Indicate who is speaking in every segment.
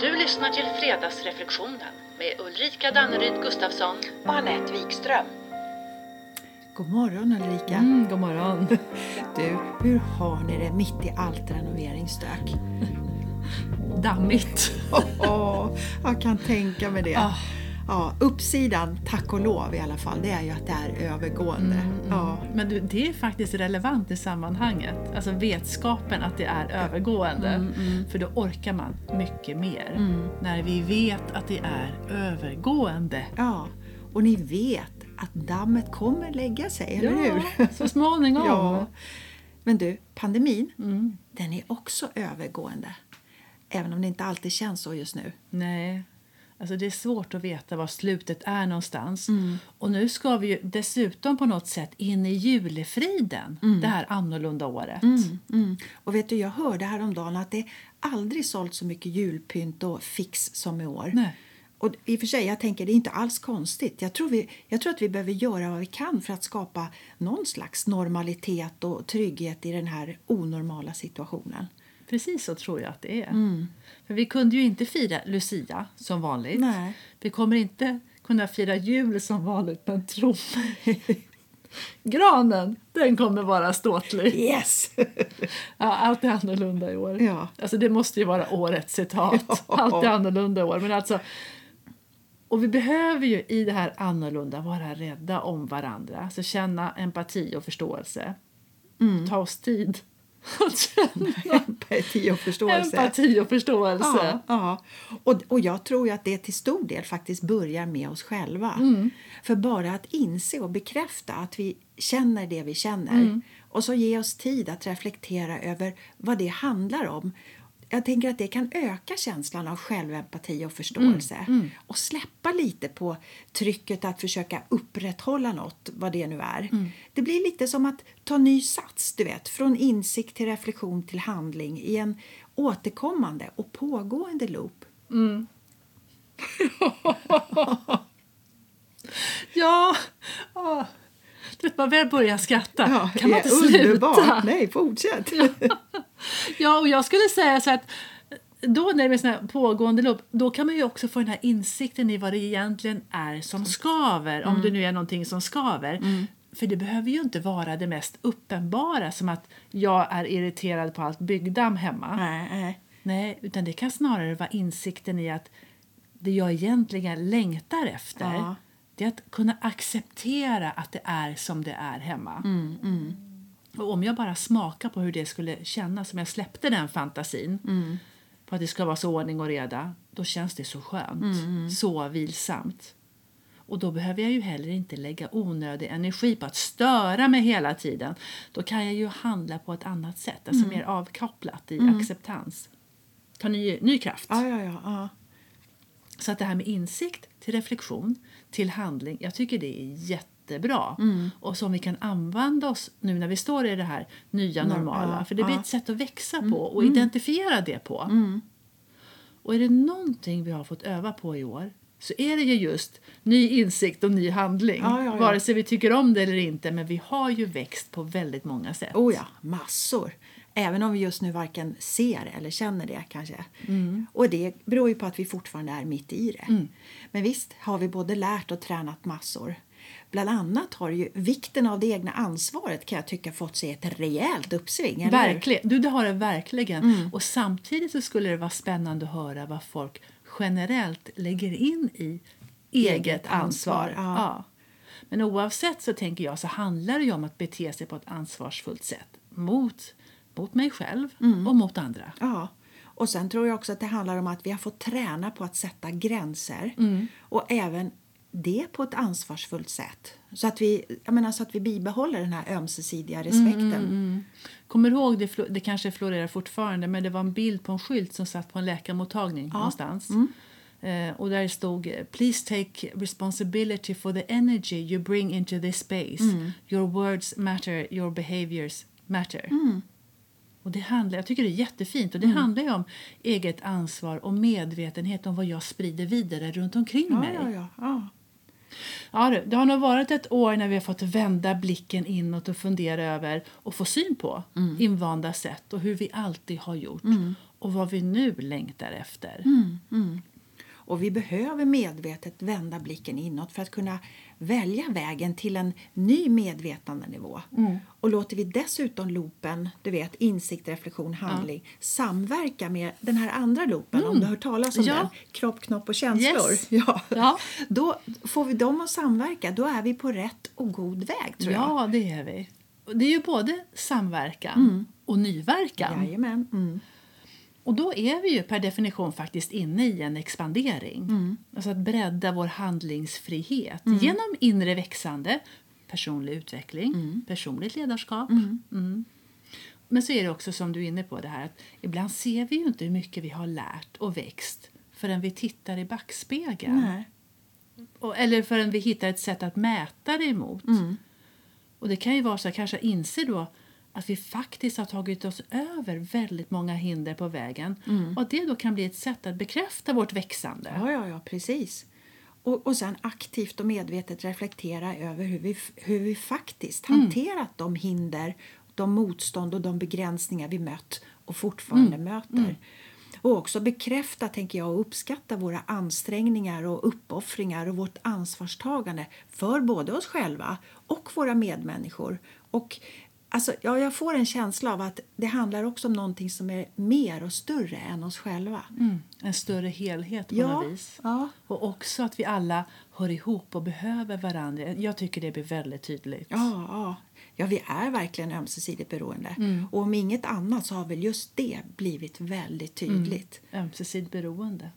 Speaker 1: Du lyssnar till Fredagsreflektionen med Ulrika Danneryd Gustafsson.
Speaker 2: och Anette Wikström.
Speaker 3: God morgon Ulrika.
Speaker 1: Mm, god morgon.
Speaker 3: Du, hur har ni det mitt i allt renoveringsstök?
Speaker 1: Dammigt.
Speaker 3: Åh, jag kan tänka mig det.
Speaker 1: Ah.
Speaker 3: Ja, uppsidan, tack och lov i alla fall, det är ju att det är övergående. Ja.
Speaker 1: Men du, det är faktiskt relevant i sammanhanget. Alltså vetskapen att det är övergående. För då orkar man mycket mer. När vi vet att det är övergående.
Speaker 3: ja, och ni vet att dammet kommer lägga sig, eller hur?
Speaker 1: så småningom.
Speaker 3: Ja. Men du, pandemin,
Speaker 1: Mm.
Speaker 3: den är också övergående. Även om det inte alltid känns så just nu.
Speaker 1: Nej, alltså det är svårt att veta var slutet är någonstans. Och nu ska vi ju dessutom på något sätt in i julefriden det här annorlunda året.
Speaker 3: Mm. Och vet du, jag hörde häromdagen att det aldrig sålt så mycket julpynt och fix som i år.
Speaker 1: Nej.
Speaker 3: Och i och för sig, jag tänker det är inte alls konstigt. Jag tror, vi, jag tror att vi behöver göra vad vi kan för att skapa någon slags normalitet och trygghet i den här onormala situationen.
Speaker 1: Precis så tror jag att det är. För vi kunde ju inte fira Lucia som vanligt.
Speaker 3: Nej.
Speaker 1: Vi kommer inte kunna fira jul som vanligt, men tro mig. Granen, den kommer vara ståtlig.
Speaker 3: Yes!
Speaker 1: Ja, allt är annorlunda i år.
Speaker 3: Ja.
Speaker 1: Alltså det måste ju vara årets citat.
Speaker 3: Ja.
Speaker 1: Allt är annorlunda i år. Men alltså, och vi behöver ju i det här annorlunda vara rädda om varandra. Alltså känna empati och förståelse. Ta oss tid
Speaker 3: Empati och förståelse.
Speaker 1: empati och förståelse.
Speaker 3: Ja, ja. Och, och jag tror att det till stor del faktiskt börjar med oss själva.
Speaker 1: Mm.
Speaker 3: För bara att inse och bekräfta att vi känner det vi känner
Speaker 1: Mm.
Speaker 3: och så ge oss tid att reflektera över vad det handlar om. Jag tänker att det kan öka känslan av självempati och förståelse
Speaker 1: Mm.
Speaker 3: och släppa lite på trycket att försöka upprätthålla något, vad det nu är.
Speaker 1: Mm.
Speaker 3: Det blir lite som att ta ny sats, du vet, från insikt till reflektion till handling i en återkommande och pågående loop.
Speaker 1: Ja, ah. Du vet, man väl börjar skratta. kan man inte
Speaker 3: är underbart.
Speaker 1: sluta?
Speaker 3: Nej, fortsätt.
Speaker 1: Ja, och jag skulle säga så att då när det är sån här pågående lopp, då kan man ju också få den här insikten i vad det egentligen är som skaver, om det nu är någonting som skaver. För det behöver ju inte vara det mest uppenbara, som att jag är irriterad på allt byggdamm hemma.
Speaker 3: nej, nej.
Speaker 1: Nej, utan det kan snarare vara insikten i att det jag egentligen längtar efter
Speaker 3: Ja.
Speaker 1: Det är att kunna acceptera att det är som det är hemma. Och om jag bara smakar på hur det skulle kännas om jag släppte den fantasin på att det ska vara så ordning och reda, då känns det så skönt, så vilsamt. Och då behöver jag ju heller inte lägga onödig energi på att störa mig hela tiden. Då kan jag ju handla på ett annat sätt, alltså mer avkopplat i acceptans. Ta ny, ny kraft.
Speaker 3: Ja, ja, ja. ja.
Speaker 1: Så att det här med insikt till reflektion till handling, jag tycker det är jättebra. Och som vi kan använda oss nu när vi står i det här nya
Speaker 3: Norm-
Speaker 1: normala. För det blir ett sätt att växa på och identifiera det på. Och är det någonting vi har fått öva på i år så är det ju just ny insikt och ny handling.
Speaker 3: Ja, ja, ja.
Speaker 1: Vare sig vi tycker om det eller inte, men vi har ju växt på väldigt många sätt.
Speaker 3: Oh ja, massor. Även om vi just nu varken ser eller känner det kanske. Och det beror ju på att vi fortfarande är mitt i det. Men visst har vi både lärt och tränat massor. Bland annat har ju vikten av det egna ansvaret kan jag tycka fått sig ett rejält uppsving.
Speaker 1: Verkligen. Du, det har det verkligen. Och samtidigt så skulle det vara spännande att höra vad folk generellt lägger in i eget,
Speaker 3: Eget
Speaker 1: ansvar.
Speaker 3: ansvar, ja.
Speaker 1: Ja. Men oavsett så tänker jag så handlar det ju om att bete sig på ett ansvarsfullt sätt mot, mot mig själv och mot andra.
Speaker 3: Ja. Och sen tror jag också att det handlar om att vi har fått träna på att sätta gränser. Och även det på ett ansvarsfullt sätt. Så att vi, jag menar, så att vi bibehåller den här ömsesidiga respekten.
Speaker 1: Kommer du ihåg, det, det kanske florerar fortfarande, men det var en bild på en skylt som satt på en läkarmottagning någonstans. Eh, och där stod Please take responsibility for the energy you bring into this space. Your words matter, your behaviors matter. Och det handlar, jag tycker det är jättefint och det handlar ju om eget ansvar och medvetenhet om vad jag sprider vidare runt omkring
Speaker 3: Ja,
Speaker 1: mig.
Speaker 3: ja, ja, ja.
Speaker 1: Ja, det har nog varit ett år när vi har fått vända blicken inåt och fundera över och få syn på invanda sätt och hur vi alltid har gjort. och vad vi nu längtar efter.
Speaker 3: Och vi behöver medvetet vända blicken inåt för att kunna välja vägen till en ny medvetandenivå. Och låter vi dessutom loopen, du vet, insikt, reflektion, handling, samverka med den här andra loopen, om du har hört talas om
Speaker 1: Ja.
Speaker 3: den, kropp, knopp och känslor.
Speaker 1: Yes.
Speaker 3: Ja.
Speaker 1: Ja.
Speaker 3: Då får vi dem att samverka, då är vi på rätt och god väg tror jag.
Speaker 1: Ja, det är vi. Det är ju både samverkan och nyverkan.
Speaker 3: Jajamän. Mm.
Speaker 1: Och då är vi ju per definition faktiskt inne i en expandering. Alltså att bredda vår handlingsfrihet genom inre växande, personlig utveckling, personligt ledarskap. Mm. Men så är det också som du är inne på det här att ibland ser vi ju inte hur mycket vi har lärt och växt förrän vi tittar i backspegeln.
Speaker 3: Nej.
Speaker 1: Och, eller förrän vi hittar ett sätt att mäta det emot. Och det kan ju vara så att kanske inse då att vi faktiskt har tagit oss över väldigt många hinder på vägen. Och att det då kan bli ett sätt att bekräfta vårt växande.
Speaker 3: Ja, ja, ja, precis. Och, och sen aktivt och medvetet reflektera över hur vi, hur vi faktiskt hanterat de hinder, de motstånd och de begränsningar vi mött och fortfarande möter. Och också bekräfta, tänker jag, och uppskatta våra ansträngningar och uppoffringar och vårt ansvarstagande för både oss själva och våra medmänniskor. Och Alltså, ja, jag får en känsla av att det handlar också om någonting som är mer och större än oss själva.
Speaker 1: Mm. En större helhet på
Speaker 3: Ja,
Speaker 1: något vis.
Speaker 3: ja.
Speaker 1: Och också att vi alla hör ihop och behöver varandra. Jag tycker det blir väldigt tydligt.
Speaker 3: Ja, ja. ja, vi är verkligen ömsesidigt beroende.
Speaker 1: Mm.
Speaker 3: Och om inget annat så har väl just det blivit väldigt tydligt.
Speaker 1: Ömsesidigt beroende.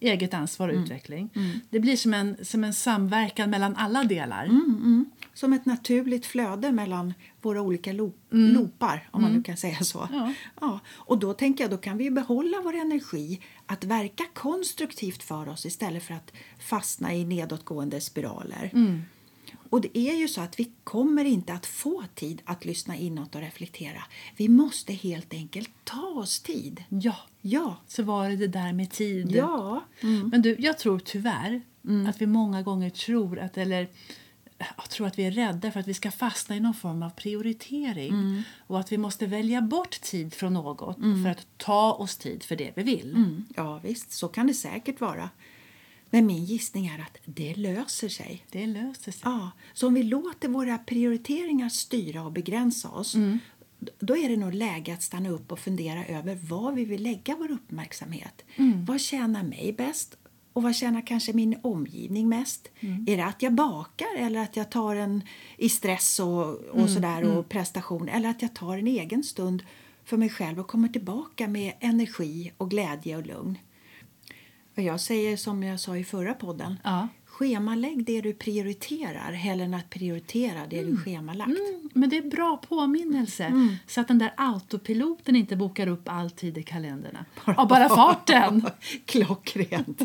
Speaker 1: Eget ansvar
Speaker 3: Mm.
Speaker 1: och utveckling. Det blir som en, som en samverkan mellan alla delar.
Speaker 3: Mm. Som ett naturligt flöde mellan våra olika lo- loopar, om man nu kan säga så.
Speaker 1: Ja.
Speaker 3: Ja, och då tänker jag då kan vi behålla vår energi att verka konstruktivt för oss istället för att fastna i nedåtgående spiraler. Och det är ju så att vi kommer inte att få tid att lyssna inåt och reflektera. Vi måste helt enkelt ta oss tid.
Speaker 1: Ja,
Speaker 3: Ja,
Speaker 1: så var det det där med tid.
Speaker 3: ja. Mm.
Speaker 1: Men du, jag tror tyvärr att vi många gånger tror att, eller, jag tror att vi är rädda för att vi ska fastna i någon form av prioritering
Speaker 3: Mm.
Speaker 1: och att vi måste välja bort tid från något för att ta oss tid för det vi vill.
Speaker 3: Mm. Ja, visst, så kan det säkert vara. Men min gissning är att det löser sig.
Speaker 1: Det löser sig.
Speaker 3: Ja, så om vi låter våra prioriteringar styra och begränsa oss d- då är det nog läge att stanna upp och fundera över var vi vill lägga vår uppmärksamhet. Vad tjänar mig bäst? Och vad tjänar kanske min omgivning mest? Är det att jag bakar eller att jag tar en i stress och, och sådär och prestation? Eller att jag tar en egen stund för mig själv och kommer tillbaka med energi och glädje och lugn? Jag säger som jag sa i förra podden.
Speaker 1: Ja.
Speaker 3: Schemalägg det du prioriterar hellre än att prioritera det du schemalagt.
Speaker 1: Mm, men det är bra påminnelse så att den där autopiloten inte bokar upp all tid i kalendrarna. Av bara farten!
Speaker 3: Klockrent.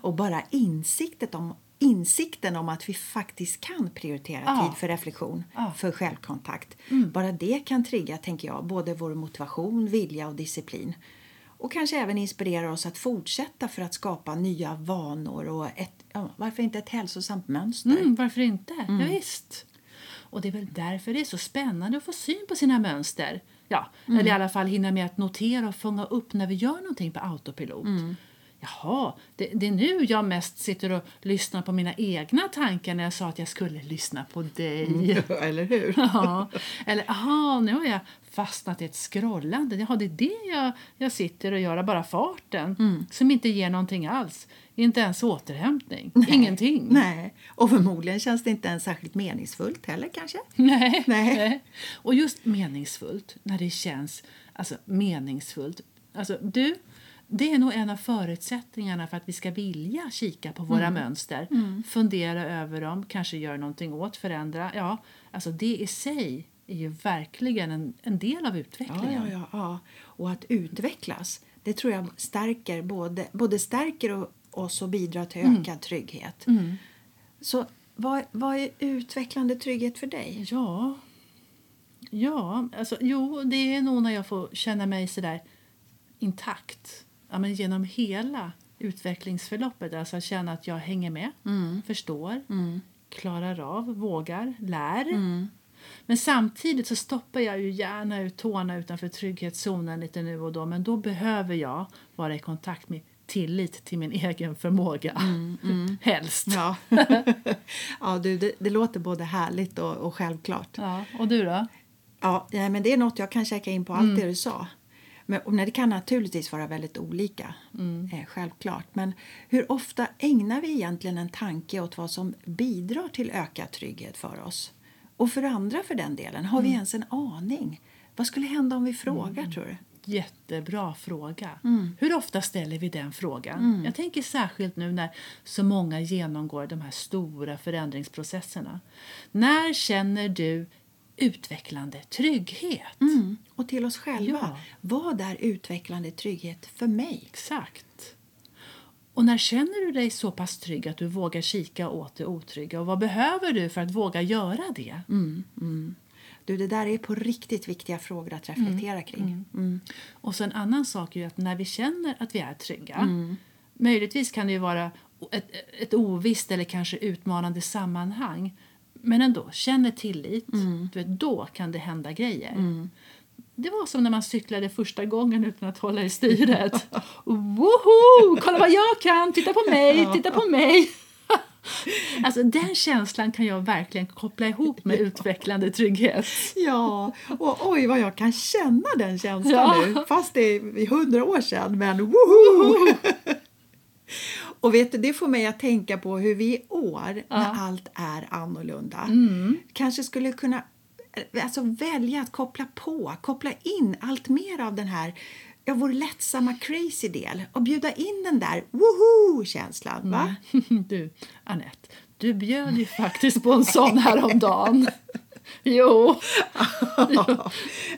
Speaker 3: Och bara insikten om, insikten om att vi faktiskt kan prioritera
Speaker 1: Ja.
Speaker 3: tid för reflektion,
Speaker 1: Ja.
Speaker 3: för självkontakt. Bara det kan trigga, tänker jag, både vår motivation, vilja och disciplin. Och kanske även inspirera oss att fortsätta för att skapa nya vanor och ett, ja, varför inte ett hälsosamt mönster.
Speaker 1: Mm, varför inte? Ja, visst. Och det är väl därför det är så spännande att få syn på sina mönster. Ja, Eller i alla fall hinna med att notera och fånga upp när vi gör någonting på autopilot. Jaha, det, det är nu jag mest sitter och lyssnar på mina egna tankar när jag sa att jag skulle lyssna på dig.
Speaker 3: Eller hur?
Speaker 1: Ja. Eller aha, nu har jag fastnat i ett scrollande. Jaha, det är det jag, jag sitter och gör bara farten. Som inte ger någonting alls. Inte ens återhämtning. Ingenting.
Speaker 3: Nej, och förmodligen känns det inte ens särskilt meningsfullt heller kanske.
Speaker 1: Nej.
Speaker 3: Nej.
Speaker 1: Och just meningsfullt, när det känns alltså, meningsfullt. Alltså, du, det är nog en av förutsättningarna för att vi ska vilja kika på våra mönster. Fundera över dem, kanske göra någonting åt, förändra. Ja, alltså det i sig är ju verkligen en, en del av utvecklingen.
Speaker 3: ja, ja, ja. Och att utvecklas, det tror jag stärker både, både stärker och- oss och bidrar till ökad trygghet. Så vad, vad är utvecklande trygghet för dig?
Speaker 1: Ja, ja alltså, jo, det är nog när jag får känna mig sådär intakt. Ja, men genom hela utvecklingsförloppet. Alltså att känna att jag hänger med, förstår, klarar av, vågar, lär. Men samtidigt så stoppar jag ju gärna ut tårna utanför trygghetszonen lite nu och då. Men då behöver jag vara i kontakt med tillit till min egen förmåga. Mm, mm. Helst.
Speaker 3: Ja, ja du, det, det, låter både härligt och, och självklart.
Speaker 1: Ja, och du då?
Speaker 3: Ja, men det är något jag kan checka in på allt mm. det du sa. Men, och det kan naturligtvis vara väldigt olika, mm. eh, självklart. Men hur ofta ägnar vi egentligen en tanke åt vad som bidrar till ökad trygghet för oss? Och för andra för den delen, har mm. vi ens en aning? Vad skulle hända om vi frågar mm. tror du?
Speaker 1: Jättebra fråga. Mm. Hur ofta ställer vi den frågan? Mm. Jag tänker särskilt nu när så många genomgår de här stora förändringsprocesserna. När känner du utvecklande trygghet?
Speaker 3: Mm. Och till oss själva. Ja. Vad är utvecklande trygghet för mig?
Speaker 1: Exakt. Och när känner du dig så pass trygg att du vågar kika åt det otrygga? Och vad behöver du för att våga göra det?
Speaker 3: Mm, mm. Du, det där är på riktigt viktiga frågor att reflektera mm, kring. Mm.
Speaker 1: Mm. Och så en annan sak är att när vi känner att vi är trygga. Möjligtvis kan det vara ett, ett ovisst eller kanske utmanande sammanhang men ändå, känner tillit, mm. du vet, då kan det hända grejer. Mm. Det var som när man cyklade första gången utan att hålla i styret. Woho! Kolla vad jag kan! Titta på mig! Titta på mig! Alltså den känslan kan jag verkligen koppla ihop med utvecklande trygghet.
Speaker 3: Ja, och oj vad jag kan känna den känslan ja. nu. Fast det är hundra år sedan, men woho! Och vet du, det får mig att tänka på hur vi i år, ja. när allt är annorlunda, mm. kanske skulle kunna alltså, välja att koppla på, koppla in allt mer av den här ja, vår lättsamma crazy del och bjuda in den där woho-känslan. Va?
Speaker 1: Mm. Du, Annette, du bjöd ju faktiskt på en sån häromdagen. Jo.
Speaker 3: ja,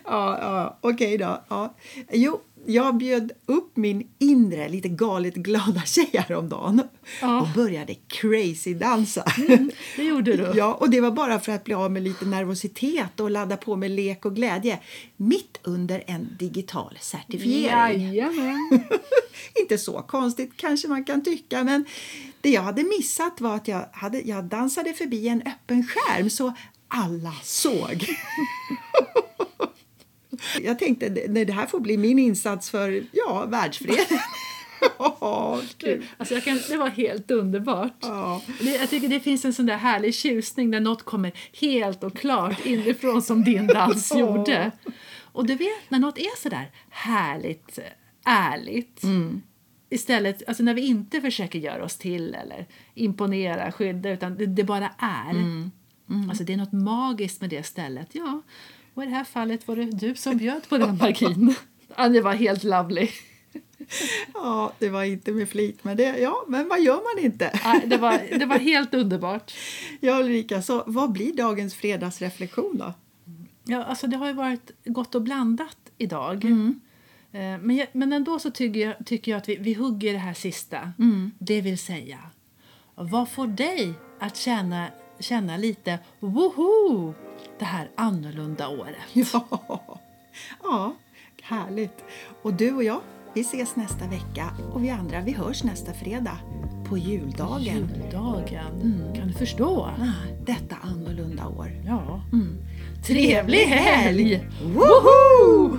Speaker 3: ja, okej då. Ja. Jo, jag bjöd upp min inre, lite galet glada tjej häromdagen ja. och började crazy-dansa.
Speaker 1: Mm, det gjorde du.
Speaker 3: Ja, och det var bara för att bli av med lite nervositet och ladda på med lek och glädje mitt under en digital certifiering.
Speaker 1: Jajamän.
Speaker 3: Inte så konstigt kanske man kan tycka, men det jag hade missat var att jag, hade, jag dansade förbi en öppen skärm så alla såg. Jag tänkte nej, det här får bli min insats för ja, världsfreden.
Speaker 1: oh, alltså jag kan, det var helt underbart.
Speaker 3: Ja.
Speaker 1: Det, jag tycker det finns en sån där härlig tjusning när något kommer helt och klart inifrån som din dans gjorde. Och du vet när något är så där härligt ärligt mm. istället, alltså när vi inte försöker göra oss till eller imponera, skydda utan det, det bara är. Mm. Mm. Alltså det är något magiskt med det stället. Ja, och i det här fallet var det du som bjöd på den ja, det var helt lovely.
Speaker 3: Ja, det var inte med flit, men, det, ja, men vad gör man inte?
Speaker 1: Ja, det, var, det var helt underbart.
Speaker 3: Ja, Ulrika, så vad blir dagens fredagsreflektion då?
Speaker 1: Ja, alltså det har ju varit gott och blandat idag. Mm. Eh, men, men ändå så tycker jag, tycker jag att vi, vi hugger det här sista. Mm. Det vill säga, vad får dig att känna, känna lite woho det här annorlunda året.
Speaker 3: Ja, ja, härligt. Och du och jag, vi ses nästa vecka och vi andra, vi hörs nästa fredag på juldagen.
Speaker 1: Juldagen, mm. kan du förstå?
Speaker 3: Ah, detta annorlunda år.
Speaker 1: Ja.
Speaker 3: Mm.
Speaker 1: Trevlig helg! Woho!